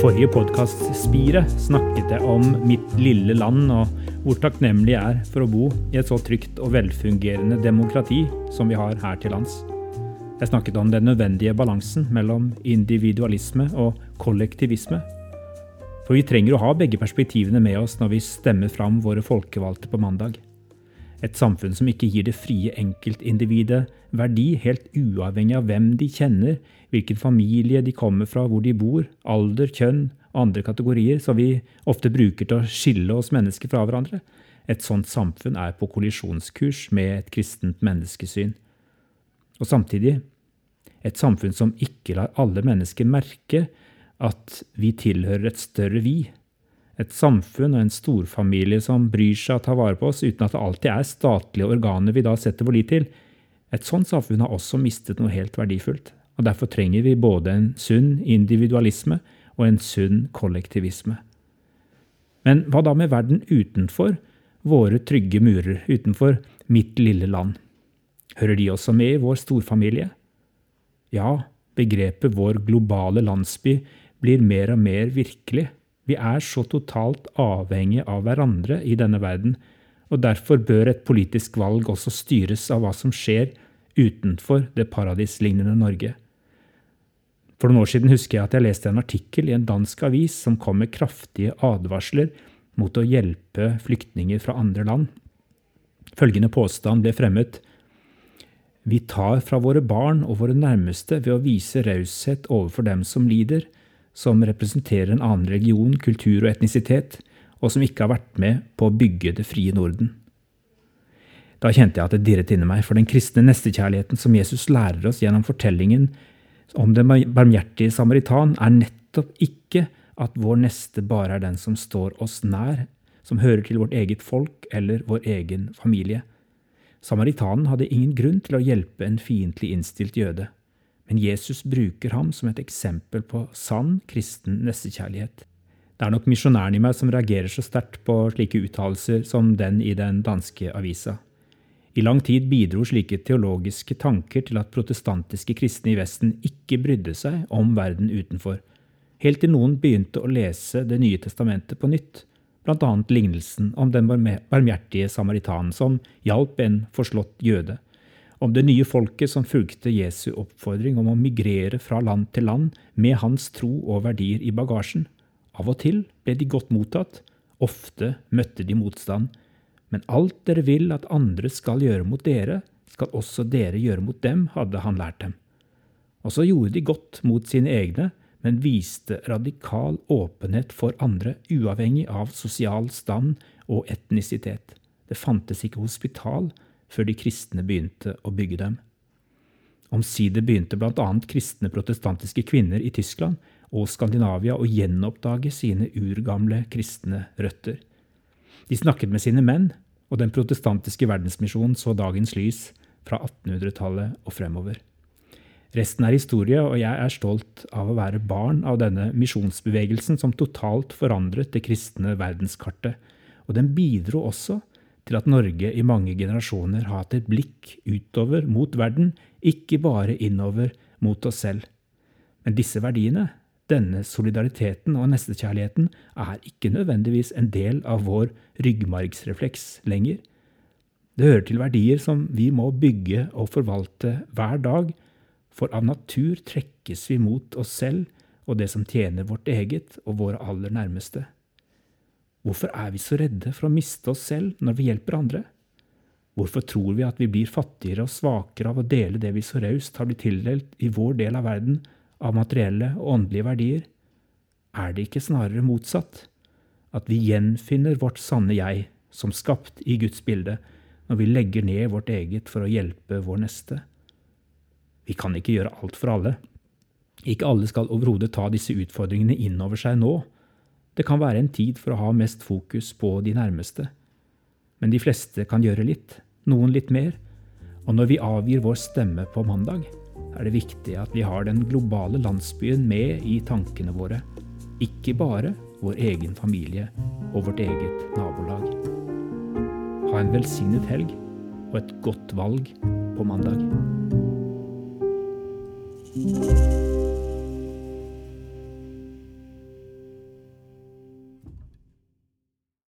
forrige podkast, Spiret, snakket jeg om mitt lille land og hvor takknemlig jeg er for å bo i et så trygt og velfungerende demokrati som vi har her til lands. Jeg snakket om den nødvendige balansen mellom individualisme og kollektivisme. For vi trenger å ha begge perspektivene med oss når vi stemmer fram våre folkevalgte på mandag. Et samfunn som ikke gir det frie enkeltindividet verdi, helt uavhengig av hvem de kjenner, hvilken familie de kommer fra, hvor de bor, alder, kjønn og andre kategorier som vi ofte bruker til å skille oss mennesker fra hverandre. Et sånt samfunn er på kollisjonskurs med et kristent menneskesyn. Og samtidig et samfunn som ikke lar alle mennesker merke at vi tilhører et større vi, et samfunn og en storfamilie som bryr seg og tar vare på oss, uten at det alltid er statlige organer vi da setter vår lit til. Et sånt samfunn har også mistet noe helt verdifullt. og Derfor trenger vi både en sunn individualisme og en sunn kollektivisme. Men hva da med verden utenfor våre trygge murer, utenfor mitt lille land? Hører de også med i vår storfamilie? Ja, begrepet vår globale landsby blir mer og mer virkelig. Vi er så totalt avhengige av hverandre i denne verden, og derfor bør et politisk valg også styres av hva som skjer utenfor det paradislignende Norge. For noen år siden husker jeg at jeg leste en artikkel i en dansk avis som kom med kraftige advarsler mot å hjelpe flyktninger fra andre land. Følgende påstand ble fremmet. Vi tar fra våre barn og våre nærmeste ved å vise raushet overfor dem som lider, som representerer en annen religion, kultur og etnisitet, og som ikke har vært med på å bygge det frie Norden. Da kjente jeg at det dirret inni meg, for den kristne nestekjærligheten som Jesus lærer oss gjennom fortellingen om den barmhjertige samaritan, er nettopp ikke at vår neste bare er den som står oss nær, som hører til vårt eget folk eller vår egen familie. Samaritanen hadde ingen grunn til å hjelpe en fiendtlig innstilt jøde men Jesus bruker ham som et eksempel på sann kristen nestekjærlighet. Det er nok misjonæren i meg som reagerer så sterkt på slike uttalelser som den i den danske avisa. I lang tid bidro slike teologiske tanker til at protestantiske kristne i Vesten ikke brydde seg om verden utenfor, helt til noen begynte å lese Det nye testamentet på nytt, bl.a. lignelsen om den barmhjertige samaritanen som hjalp en forslått jøde om det nye folket som fulgte Jesu oppfordring om å migrere fra land til land med hans tro og verdier i bagasjen. Av og til ble de godt mottatt, ofte møtte de motstand. Men alt dere vil at andre skal gjøre mot dere, skal også dere gjøre mot dem, hadde han lært dem. Og så gjorde de godt mot sine egne, men viste radikal åpenhet for andre, uavhengig av sosial stand og etnisitet. Det fantes ikke hospital, før de kristne begynte å bygge dem. Omsider begynte bl.a. kristne protestantiske kvinner i Tyskland og Skandinavia å gjenoppdage sine urgamle kristne røtter. De snakket med sine menn, og den protestantiske verdensmisjonen så dagens lys fra 1800-tallet og fremover. Resten er historie, og jeg er stolt av å være barn av denne misjonsbevegelsen som totalt forandret det kristne verdenskartet, og den bidro også til at Norge i mange generasjoner har hatt et blikk utover mot verden, ikke bare innover mot oss selv. Men disse verdiene, denne solidariteten og nestekjærligheten, er ikke nødvendigvis en del av vår ryggmargsrefleks lenger. Det hører til verdier som vi må bygge og forvalte hver dag, for av natur trekkes vi mot oss selv og det som tjener vårt eget og våre aller nærmeste. Hvorfor er vi så redde for å miste oss selv når vi hjelper andre? Hvorfor tror vi at vi blir fattigere og svakere av å dele det vi så raust har blitt tildelt i vår del av verden av materielle og åndelige verdier? Er det ikke snarere motsatt? At vi gjenfinner vårt sanne jeg, som skapt i Guds bilde, når vi legger ned vårt eget for å hjelpe vår neste? Vi kan ikke gjøre alt for alle. Ikke alle skal overhodet ta disse utfordringene inn over seg nå, det kan være en tid for å ha mest fokus på de nærmeste. Men de fleste kan gjøre litt, noen litt mer. Og når vi avgir vår stemme på mandag, er det viktig at vi har den globale landsbyen med i tankene våre. Ikke bare vår egen familie og vårt eget nabolag. Ha en velsignet helg og et godt valg på mandag.